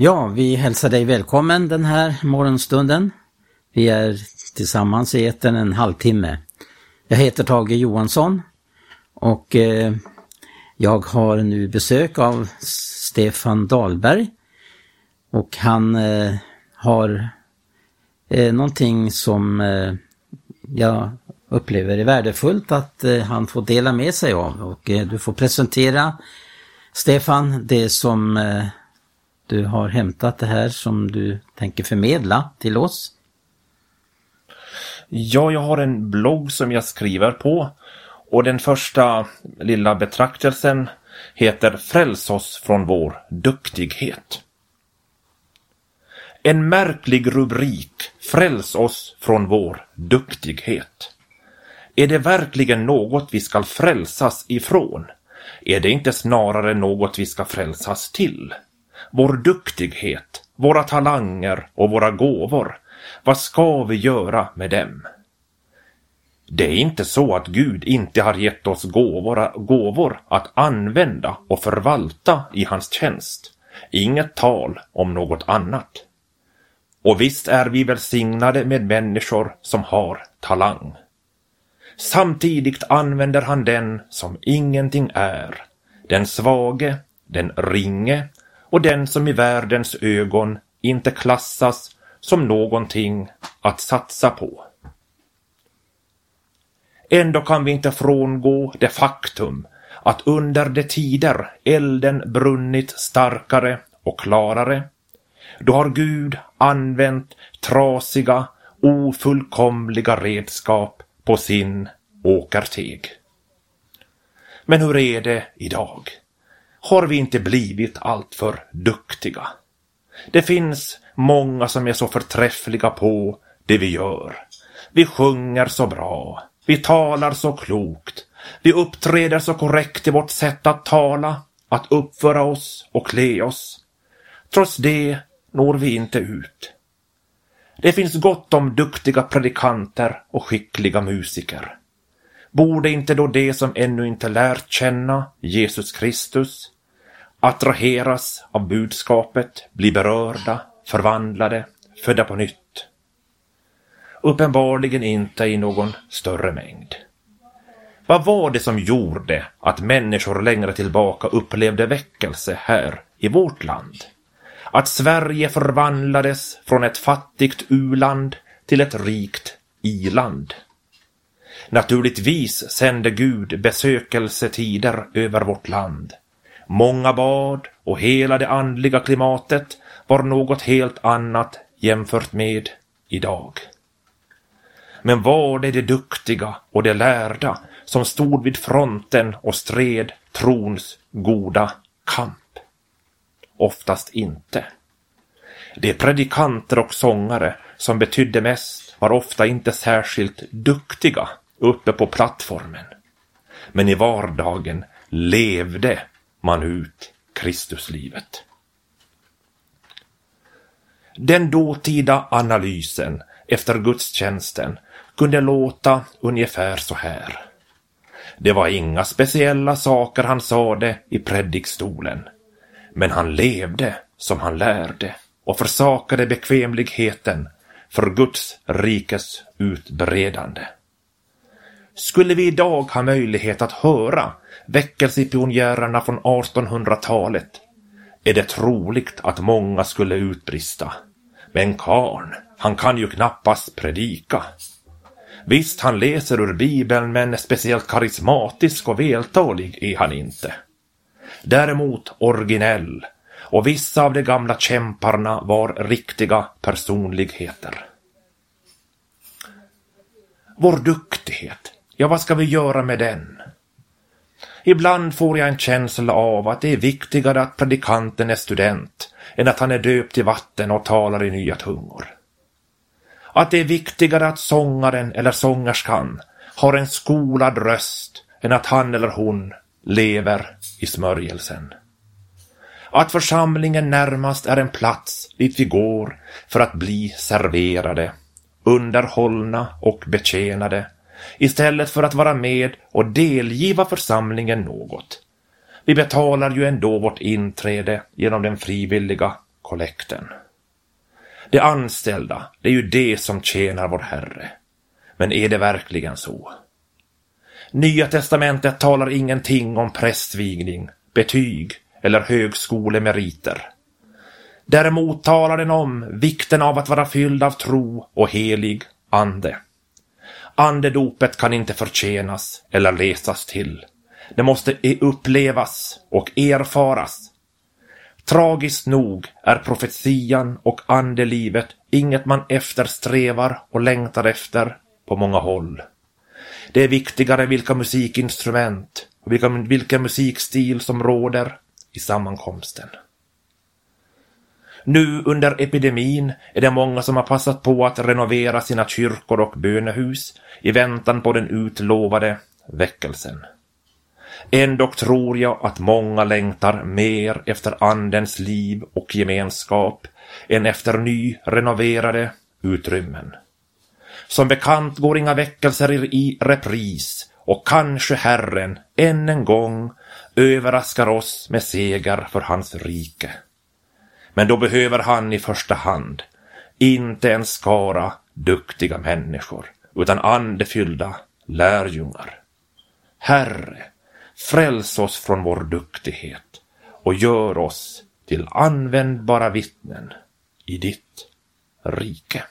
Ja, vi hälsar dig välkommen den här morgonstunden. Vi är tillsammans i etern en halvtimme. Jag heter Tage Johansson och eh, jag har nu besök av Stefan Dahlberg och han eh, har eh, någonting som eh, jag upplever är värdefullt att han får dela med sig av och du får presentera Stefan det som du har hämtat det här som du tänker förmedla till oss. Ja, jag har en blogg som jag skriver på och den första lilla betraktelsen heter Fräls oss från vår duktighet. En märklig rubrik, Fräls oss från vår duktighet. Är det verkligen något vi skall frälsas ifrån? Är det inte snarare något vi ska frälsas till? Vår duktighet, våra talanger och våra gåvor, vad ska vi göra med dem? Det är inte så att Gud inte har gett oss gåvor, gåvor att använda och förvalta i hans tjänst. Inget tal om något annat. Och visst är vi välsignade med människor som har talang. Samtidigt använder han den som ingenting är, den svage, den ringe och den som i världens ögon inte klassas som någonting att satsa på. Ändå kan vi inte frångå det faktum att under de tider elden brunnit starkare och klarare, då har Gud använt trasiga, ofullkomliga redskap på sin åkerteg. Men hur är det idag? Har vi inte blivit alltför duktiga? Det finns många som är så förträffliga på det vi gör. Vi sjunger så bra. Vi talar så klokt. Vi uppträder så korrekt i vårt sätt att tala, att uppföra oss och klä oss. Trots det når vi inte ut. Det finns gott om duktiga predikanter och skickliga musiker. Borde inte då de som ännu inte lärt känna Jesus Kristus attraheras av budskapet, blir berörda, förvandlade, födda på nytt? Uppenbarligen inte i någon större mängd. Vad var det som gjorde att människor längre tillbaka upplevde väckelse här i vårt land? Att Sverige förvandlades från ett fattigt uland till ett rikt iland. Naturligtvis sände Gud besökelsetider över vårt land. Många bad och hela det andliga klimatet var något helt annat jämfört med idag. Men var det de duktiga och de lärda som stod vid fronten och stred trons goda kamp? Oftast inte. De predikanter och sångare som betydde mest var ofta inte särskilt duktiga uppe på plattformen. Men i vardagen levde man ut Kristuslivet. Den dåtida analysen efter gudstjänsten kunde låta ungefär så här. Det var inga speciella saker han sade i predikstolen. Men han levde som han lärde och försakade bekvämligheten för Guds rikes utbredande. Skulle vi idag ha möjlighet att höra väckelsepionjärerna från 1800-talet är det troligt att många skulle utbrista. Men karn, han kan ju knappast predika. Visst, han läser ur Bibeln, men speciellt karismatisk och vältalig är han inte. Däremot originell, och vissa av de gamla kämparna var riktiga personligheter. Vår duktighet, ja vad ska vi göra med den? Ibland får jag en känsla av att det är viktigare att predikanten är student än att han är döpt i vatten och talar i nya tungor. Att det är viktigare att sångaren eller sångerskan har en skolad röst än att han eller hon lever i smörjelsen. Att församlingen närmast är en plats dit vi går för att bli serverade, underhållna och betjänade istället för att vara med och delgiva församlingen något. Vi betalar ju ändå vårt inträde genom den frivilliga kollekten. De anställda, det är ju det som tjänar vår Herre. Men är det verkligen så? Nya testamentet talar ingenting om prästvigning, betyg eller högskolemeriter. Däremot talar den om vikten av att vara fylld av tro och helig ande. Andedopet kan inte förtjänas eller läsas till. Det måste upplevas och erfaras. Tragiskt nog är profetian och andelivet inget man eftersträvar och längtar efter på många håll. Det är viktigare vilka musikinstrument och vilken musikstil som råder i sammankomsten. Nu under epidemin är det många som har passat på att renovera sina kyrkor och bönehus i väntan på den utlovade väckelsen. Ändock tror jag att många längtar mer efter andens liv och gemenskap än efter ny renoverade utrymmen. Som bekant går inga väckelser i repris och kanske Herren än en gång överraskar oss med seger för hans rike. Men då behöver han i första hand inte en skara duktiga människor utan andefyllda lärjungar. Herre, fräls oss från vår duktighet och gör oss till användbara vittnen i ditt rike.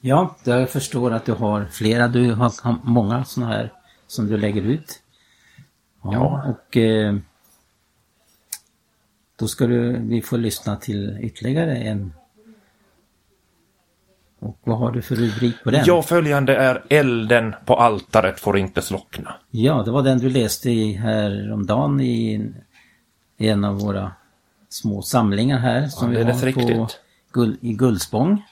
Ja, jag förstår att du har flera, du har många sådana här som du lägger ut. Ja, ja. och eh, då ska du, vi få lyssna till ytterligare en. Och vad har du för rubrik på den? Ja, följande är Elden på altaret får inte slockna. Ja, det var den du läste i häromdagen i, en av våra små samlingar här som ja, vi har på guld, i Guldspång.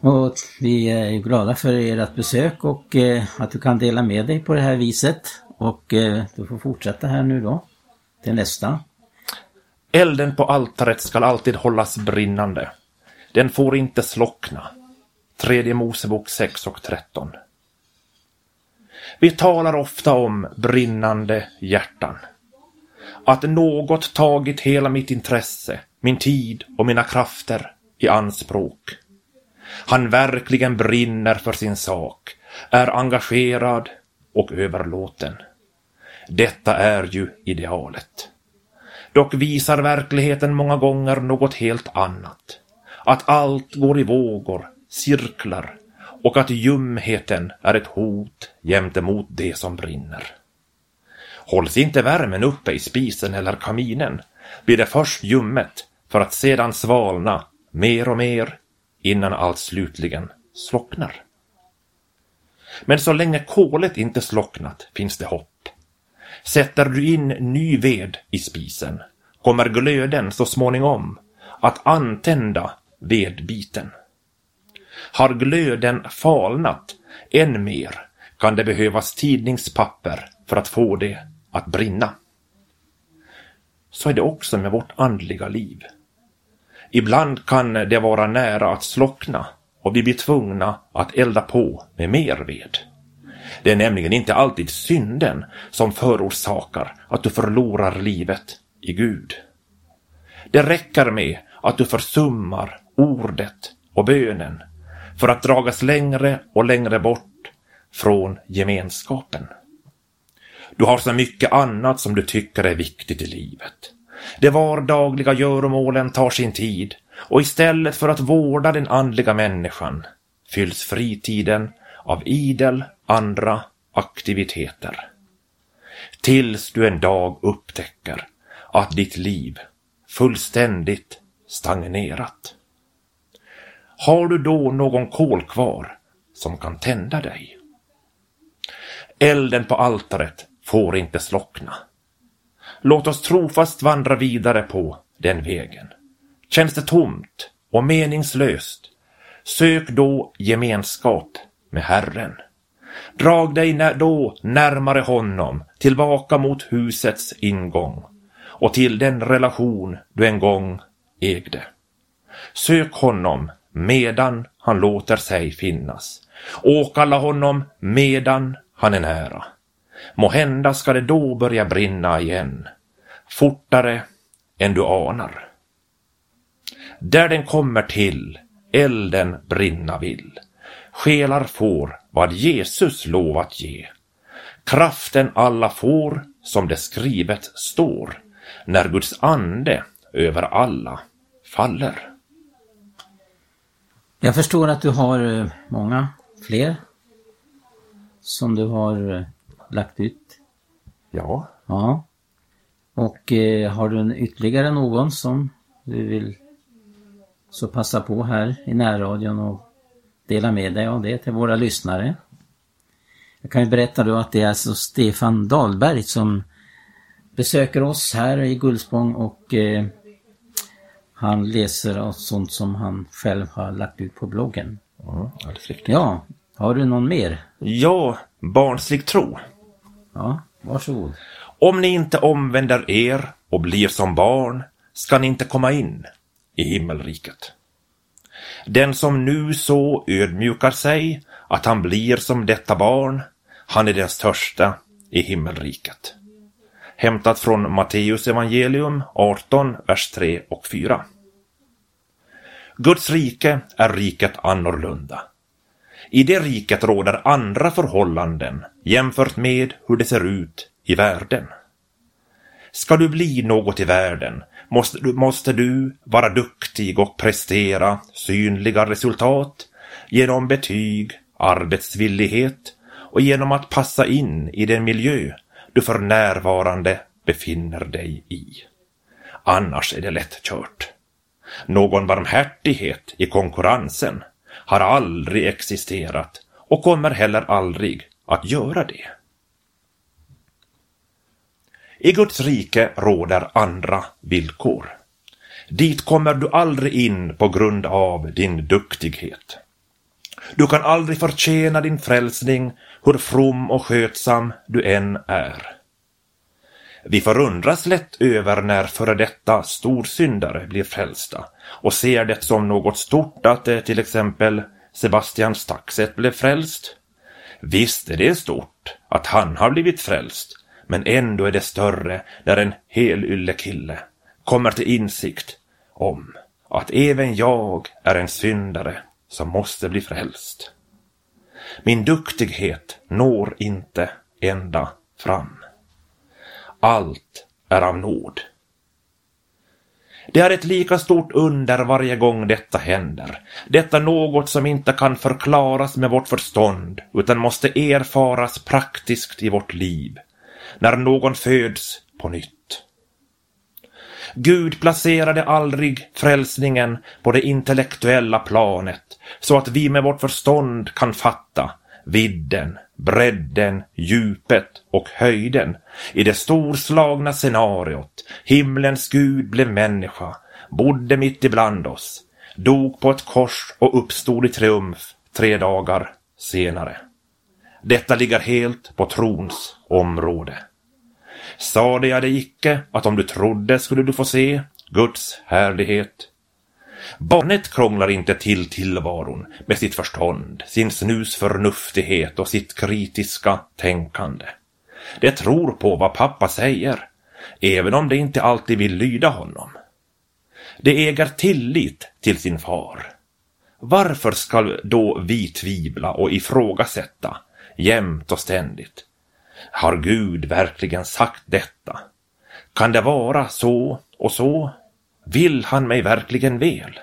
Och vi är glada för ert besök och eh, att du kan dela med dig på det här viset. Och eh, du får fortsätta här nu då till nästa. Elden på altaret skall alltid hållas brinnande. Den får inte slockna. Tredje Mosebok 6 och 13. Vi talar ofta om brinnande hjärtan. Att något tagit hela mitt intresse, min tid och mina krafter i anspråk. Han verkligen brinner för sin sak, är engagerad och överlåten. Detta är ju idealet. Dock visar verkligheten många gånger något helt annat. Att allt går i vågor, cirklar och att ljumheten är ett hot gentemot det som brinner. Hålls inte värmen uppe i spisen eller kaminen blir det först ljummet för att sedan svalna mer och mer innan allt slutligen slocknar. Men så länge kolet inte slocknat finns det hopp. Sätter du in ny ved i spisen kommer glöden så småningom att antända vedbiten. Har glöden falnat än mer kan det behövas tidningspapper för att få det att brinna. Så är det också med vårt andliga liv. Ibland kan det vara nära att slockna och vi blir tvungna att elda på med mer ved. Det är nämligen inte alltid synden som förorsakar att du förlorar livet i Gud. Det räcker med att du försummar ordet och bönen för att dragas längre och längre bort från gemenskapen. Du har så mycket annat som du tycker är viktigt i livet. De vardagliga göromålen tar sin tid och istället för att vårda den andliga människan fylls fritiden av idel andra aktiviteter. Tills du en dag upptäcker att ditt liv fullständigt stagnerat. Har du då någon kol kvar som kan tända dig? Elden på altaret får inte slockna. Låt oss trofast vandra vidare på den vägen. Känns det tomt och meningslöst, sök då gemenskap med Herren. Drag dig då närmare honom, tillbaka mot husets ingång och till den relation du en gång ägde. Sök honom medan han låter sig finnas. Åkalla honom medan han är nära. Må hända ska det då börja brinna igen, fortare än du anar. Där den kommer till, elden brinna vill. Själar får vad Jesus lovat ge. Kraften alla får, som det skrivet står, när Guds ande över alla faller. Jag förstår att du har eh, många fler som du har eh, lagt ut. Ja. Ja. Och eh, har du ytterligare någon som du vill så passa på här i närradion och dela med dig av det till våra lyssnare. Jag kan ju berätta då att det är alltså Stefan Dahlberg som besöker oss här i Gullspång och eh, han läser sånt som han själv har lagt ut på bloggen. Mm, alldeles riktigt. Ja, har du någon mer? Ja, barnslig tro. Ja, varsågod. Om ni inte omvänder er och blir som barn ska ni inte komma in i himmelriket. Den som nu så ödmjukar sig att han blir som detta barn, han är den största i himmelriket. Hämtat från Matteus evangelium 18, vers 3 och 4. Guds rike är riket annorlunda. I det riket råder andra förhållanden jämfört med hur det ser ut i världen. Ska du bli något i världen måste du, måste du vara duktig och prestera synliga resultat genom betyg, arbetsvillighet och genom att passa in i den miljö du för närvarande befinner dig i. Annars är det lätt kört. Någon barmhärtighet i konkurrensen har aldrig existerat och kommer heller aldrig att göra det. I Guds rike råder andra villkor. Dit kommer du aldrig in på grund av din duktighet. Du kan aldrig förtjäna din frälsning, hur from och skötsam du än är. Vi förundras lätt över när före detta storsyndare blir frälsta och ser det som något stort att det till exempel Sebastian Staxet blev frälst. Visst är det stort att han har blivit frälst, men ändå är det större när en helylle kille kommer till insikt om att även jag är en syndare som måste bli frälst. Min duktighet når inte ända fram. Allt är av nåd. Det är ett lika stort under varje gång detta händer. Detta något som inte kan förklaras med vårt förstånd utan måste erfaras praktiskt i vårt liv. När någon föds på nytt. Gud placerade aldrig frälsningen på det intellektuella planet så att vi med vårt förstånd kan fatta vidden, bredden, djupet och höjden i det storslagna scenariot. Himlens Gud blev människa, bodde mitt ibland oss, dog på ett kors och uppstod i triumf tre dagar senare. Detta ligger helt på trons område. Sade jag dig icke att om du trodde skulle du få se Guds härlighet? Barnet krånglar inte till tillvaron med sitt förstånd, sin snusförnuftighet och sitt kritiska tänkande. Det tror på vad pappa säger, även om det inte alltid vill lyda honom. Det äger tillit till sin far. Varför skall då vi tvivla och ifrågasätta jämt och ständigt? Har Gud verkligen sagt detta? Kan det vara så och så? Vill han mig verkligen väl?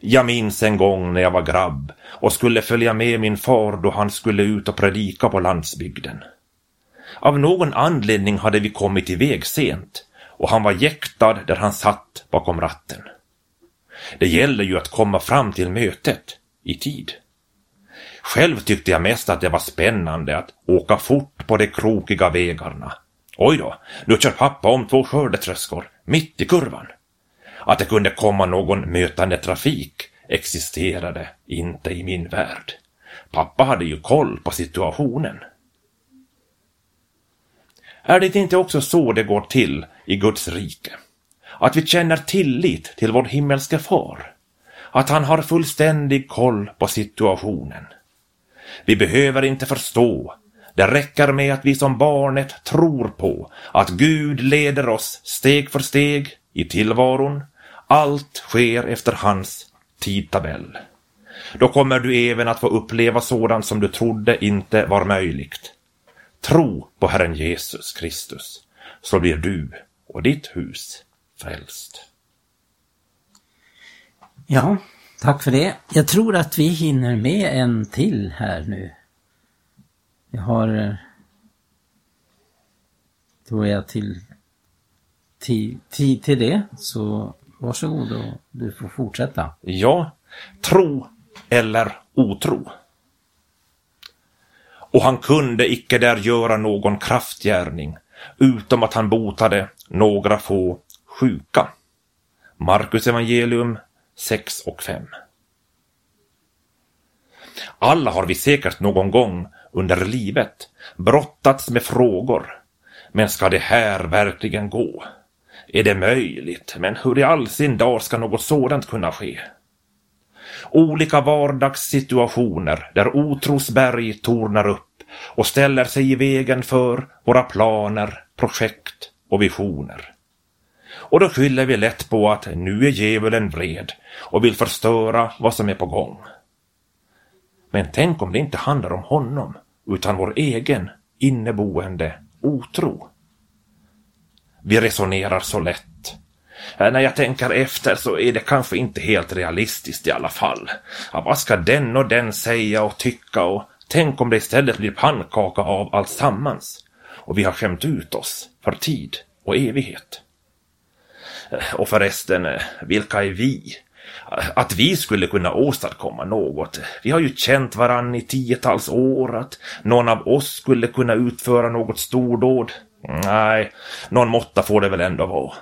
Jag minns en gång när jag var grabb och skulle följa med min far då han skulle ut och predika på landsbygden. Av någon anledning hade vi kommit iväg sent och han var jäktad där han satt bakom ratten. Det gäller ju att komma fram till mötet i tid. Själv tyckte jag mest att det var spännande att åka fort på de krokiga vägarna. Oj då, nu kör pappa om två skördetröskor, mitt i kurvan. Att det kunde komma någon mötande trafik existerade inte i min värld. Pappa hade ju koll på situationen. Är det inte också så det går till i Guds rike? Att vi känner tillit till vår himmelske far? Att han har fullständig koll på situationen? Vi behöver inte förstå. Det räcker med att vi som barnet tror på att Gud leder oss steg för steg i tillvaron. Allt sker efter hans tidtabell. Då kommer du även att få uppleva sådant som du trodde inte var möjligt. Tro på Herren Jesus Kristus, så blir du och ditt hus frälst. Ja, tack för det. Jag tror att vi hinner med en till här nu. Jag har, eh, Då tror jag, till tid, till, till det. Så varsågod och du får fortsätta. Ja, tro eller otro. Och han kunde icke där göra någon kraftgärning, utom att han botade några få sjuka. Markus evangelium 6 och 5. Alla har vi säkert någon gång under livet brottats med frågor. Men ska det här verkligen gå? Är det möjligt? Men hur i all sin dag ska något sådant kunna ske? Olika vardagssituationer där otrosberg tornar upp och ställer sig i vägen för våra planer, projekt och visioner. Och då skyller vi lätt på att nu är djävulen vred och vill förstöra vad som är på gång. Men tänk om det inte handlar om honom, utan vår egen inneboende otro. Vi resonerar så lätt. Äh, när jag tänker efter så är det kanske inte helt realistiskt i alla fall. Ja, vad ska den och den säga och tycka och tänk om det istället blir pannkaka av allt sammans och vi har skämt ut oss för tid och evighet. Eh, och förresten, eh, vilka är vi? Eh, att vi skulle kunna åstadkomma något. Vi har ju känt varann i tiotals år. Att någon av oss skulle kunna utföra något stordåd. Nej, någon måtta får det väl ändå vara.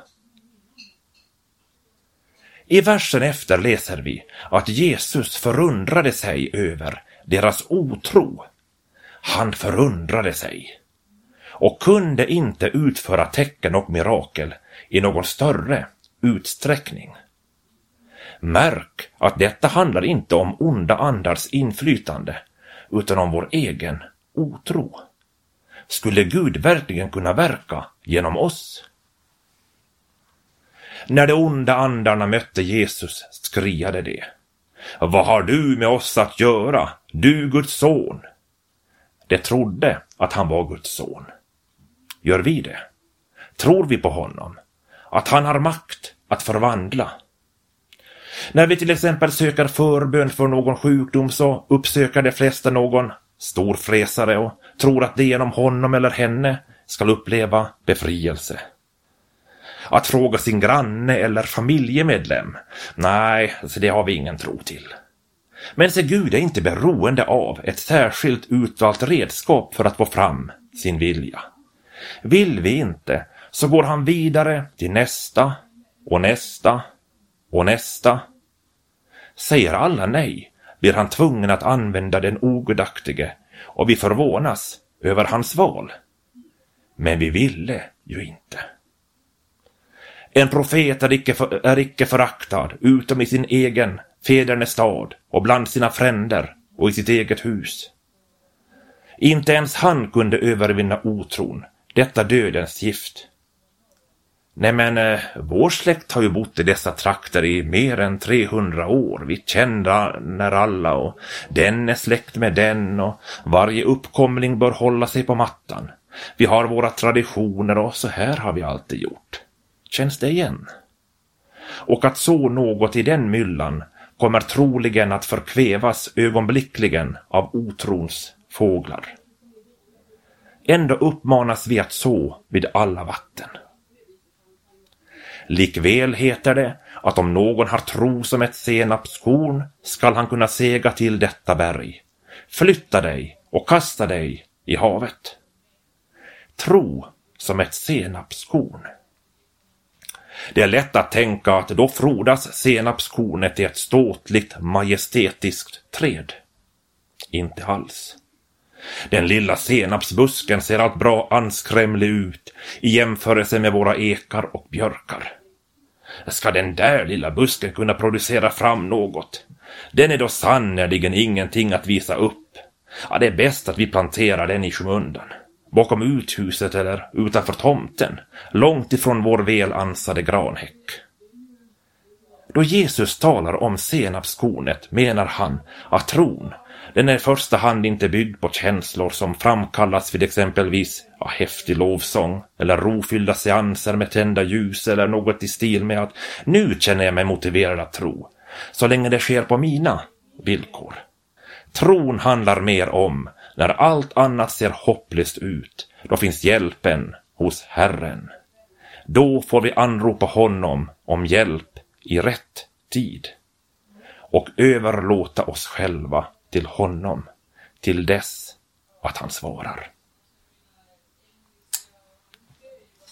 I versen efter läser vi att Jesus förundrade sig över deras otro. Han förundrade sig och kunde inte utföra tecken och mirakel i någon större utsträckning. Märk att detta handlar inte om onda andars inflytande, utan om vår egen otro. Skulle Gud verkligen kunna verka genom oss? När de onda andarna mötte Jesus skriade de. Vad har du med oss att göra, du Guds son? De trodde att han var Guds son. Gör vi det? Tror vi på honom? Att han har makt att förvandla? När vi till exempel söker förbön för någon sjukdom så uppsöker de flesta någon storfräsare och tror att det genom honom eller henne ska uppleva befrielse. Att fråga sin granne eller familjemedlem? Nej, det har vi ingen tro till. Men se Gud är inte beroende av ett särskilt utvalt redskap för att få fram sin vilja. Vill vi inte så går han vidare till nästa och nästa och nästa. Säger alla nej blir han tvungen att använda den ogudaktige och vi förvånas över hans val. Men vi ville ju inte. En profet är icke, för, är icke föraktad utom i sin egen fädernestad och bland sina fränder och i sitt eget hus. Inte ens han kunde övervinna otron, detta dödens gift. Nej men, eh, vår släkt har ju bott i dessa trakter i mer än 300 år. Vi kända när alla och den är släkt med den och varje uppkomling bör hålla sig på mattan. Vi har våra traditioner och så här har vi alltid gjort. Känns det igen? Och att så något i den myllan kommer troligen att förkvävas ögonblickligen av otrons fåglar. Ändå uppmanas vi att så vid alla vatten. Likväl heter det att om någon har tro som ett senapskorn skall han kunna sega till detta berg. Flytta dig och kasta dig i havet. Tro som ett senapskorn. Det är lätt att tänka att då frodas senapskornet i ett ståtligt majestätiskt träd. Inte alls. Den lilla senapsbusken ser allt bra anskrämlig ut i jämförelse med våra ekar och björkar. Ska den där lilla busken kunna producera fram något? Den är då sannerligen ingenting att visa upp. Ja, det är bäst att vi planterar den i skymundan. bakom uthuset eller utanför tomten, långt ifrån vår välansade granhäck. Då Jesus talar om senapskornet menar han att tron, den är i första hand inte byggd på känslor som framkallas vid exempelvis ja, häftig lovsång eller rofyllda seanser med tända ljus eller något i stil med att nu känner jag mig motiverad att tro, så länge det sker på mina villkor. Tron handlar mer om när allt annat ser hopplöst ut, då finns hjälpen hos Herren. Då får vi anropa honom om hjälp i rätt tid och överlåta oss själva till honom till dess att han svarar.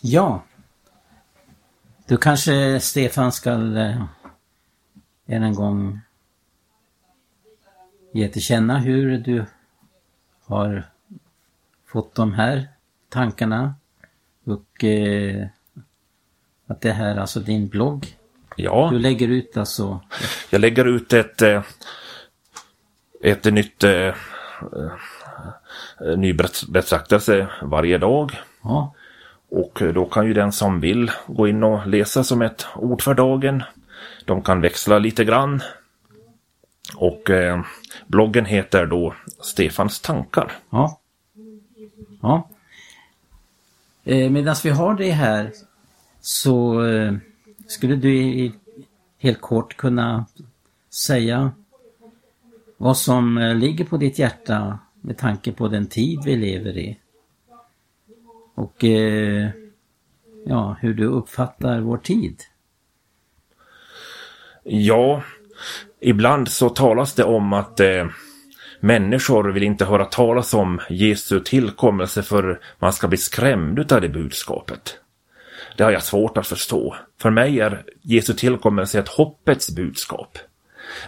Ja. Du kanske, Stefan, ska eh, än en gång ge till känna hur du har fått de här tankarna och eh, att det här är alltså din blogg. Ja. Du lägger ut alltså? Jag lägger ut ett, eh, ett nytt eh, eh, ny betraktelse varje dag. Ja. Och då kan ju den som vill gå in och läsa som ett ord för dagen. De kan växla lite grann. Och eh, bloggen heter då Stefans tankar. Ja. Ja. Eh, Medan vi har det här så eh, skulle du helt kort kunna säga vad som eh, ligger på ditt hjärta med tanke på den tid vi lever i. Och eh, ja, hur du uppfattar vår tid. Ja, ibland så talas det om att eh, människor vill inte höra talas om Jesu tillkommelse för man ska bli skrämd av det budskapet. Det har jag svårt att förstå. För mig är Jesu tillkommelse ett hoppets budskap.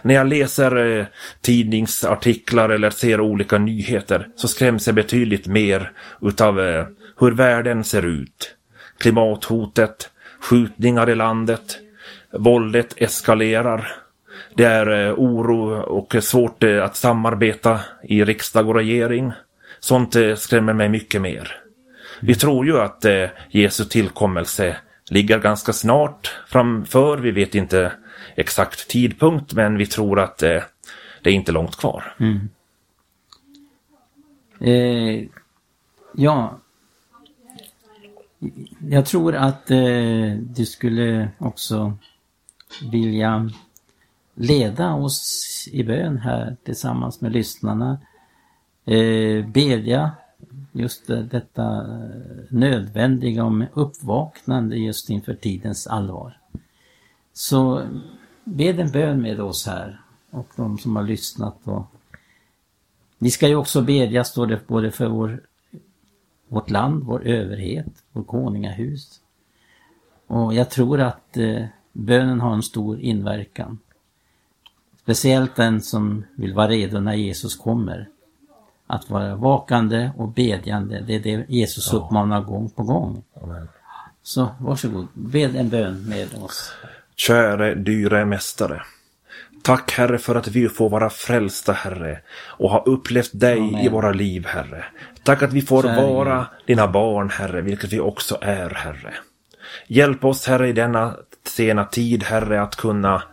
När jag läser eh, tidningsartiklar eller ser olika nyheter så skräms jag betydligt mer utav eh, hur världen ser ut. Klimathotet, skjutningar i landet, våldet eskalerar. Det är eh, oro och svårt eh, att samarbeta i riksdag och regering. Sånt eh, skrämmer mig mycket mer. Vi tror ju att eh, Jesu tillkommelse ligger ganska snart framför. Vi vet inte exakt tidpunkt men vi tror att eh, det är inte långt kvar. Mm. Eh, ja. Jag tror att eh, du skulle också vilja leda oss i bön här tillsammans med lyssnarna. Eh, bedja just detta nödvändiga om uppvaknande just inför tidens allvar. Så bed en bön med oss här och de som har lyssnat. Och vi ska ju också bedja, står det, både för vår, vårt land, vår överhet, vår konungahus. Och jag tror att eh, bönen har en stor inverkan. Speciellt den som vill vara redo när Jesus kommer. Att vara vakande och bedjande, det är det Jesus uppmanar gång på gång. Amen. Så varsågod, bed en bön med oss. Käre dyre mästare. Tack Herre för att vi får vara frälsta Herre och ha upplevt dig Amen. i våra liv Herre. Tack att vi får Käre. vara dina barn Herre, vilket vi också är Herre. Hjälp oss Herre i denna sena tid Herre att kunna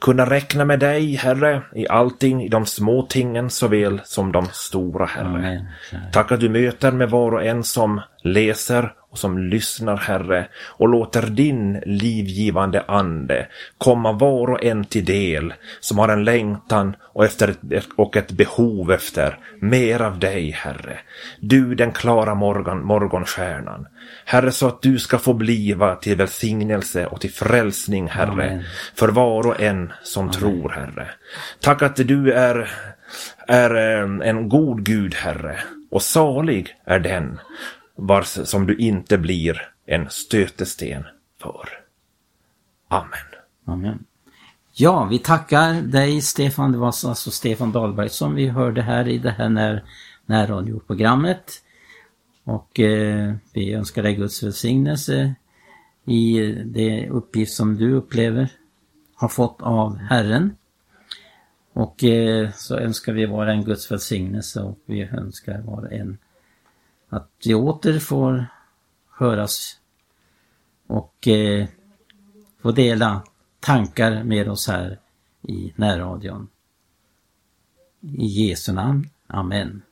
kunna räkna med dig, Herre, i allting, i de små tingen såväl som de stora, Herre. Amen. Tack att du möter med var och en som läser och som lyssnar, Herre, och låter din livgivande ande komma var och en till del som har en längtan och, efter ett, och ett behov efter mer av dig, Herre. Du, den klara morgon, morgonstjärnan. Herre, så att du ska få bliva till välsignelse och till frälsning, Herre, Amen. för var och en som Amen. tror, Herre. Tack att du är, är eh, en god Gud, Herre, och salig är den vars som du inte blir en stötesten för. Amen. Amen. Ja, vi tackar dig Stefan. Det var alltså Stefan Dahlberg som vi hörde här i det här när, närradioprogrammet. Och eh, vi önskar dig Guds välsignelse i det uppgift som du upplever har fått av Herren. Och eh, så önskar vi vara en Guds välsignelse och vi önskar vara en att vi åter får höras och eh, få dela tankar med oss här i närradion. I Jesu namn. Amen.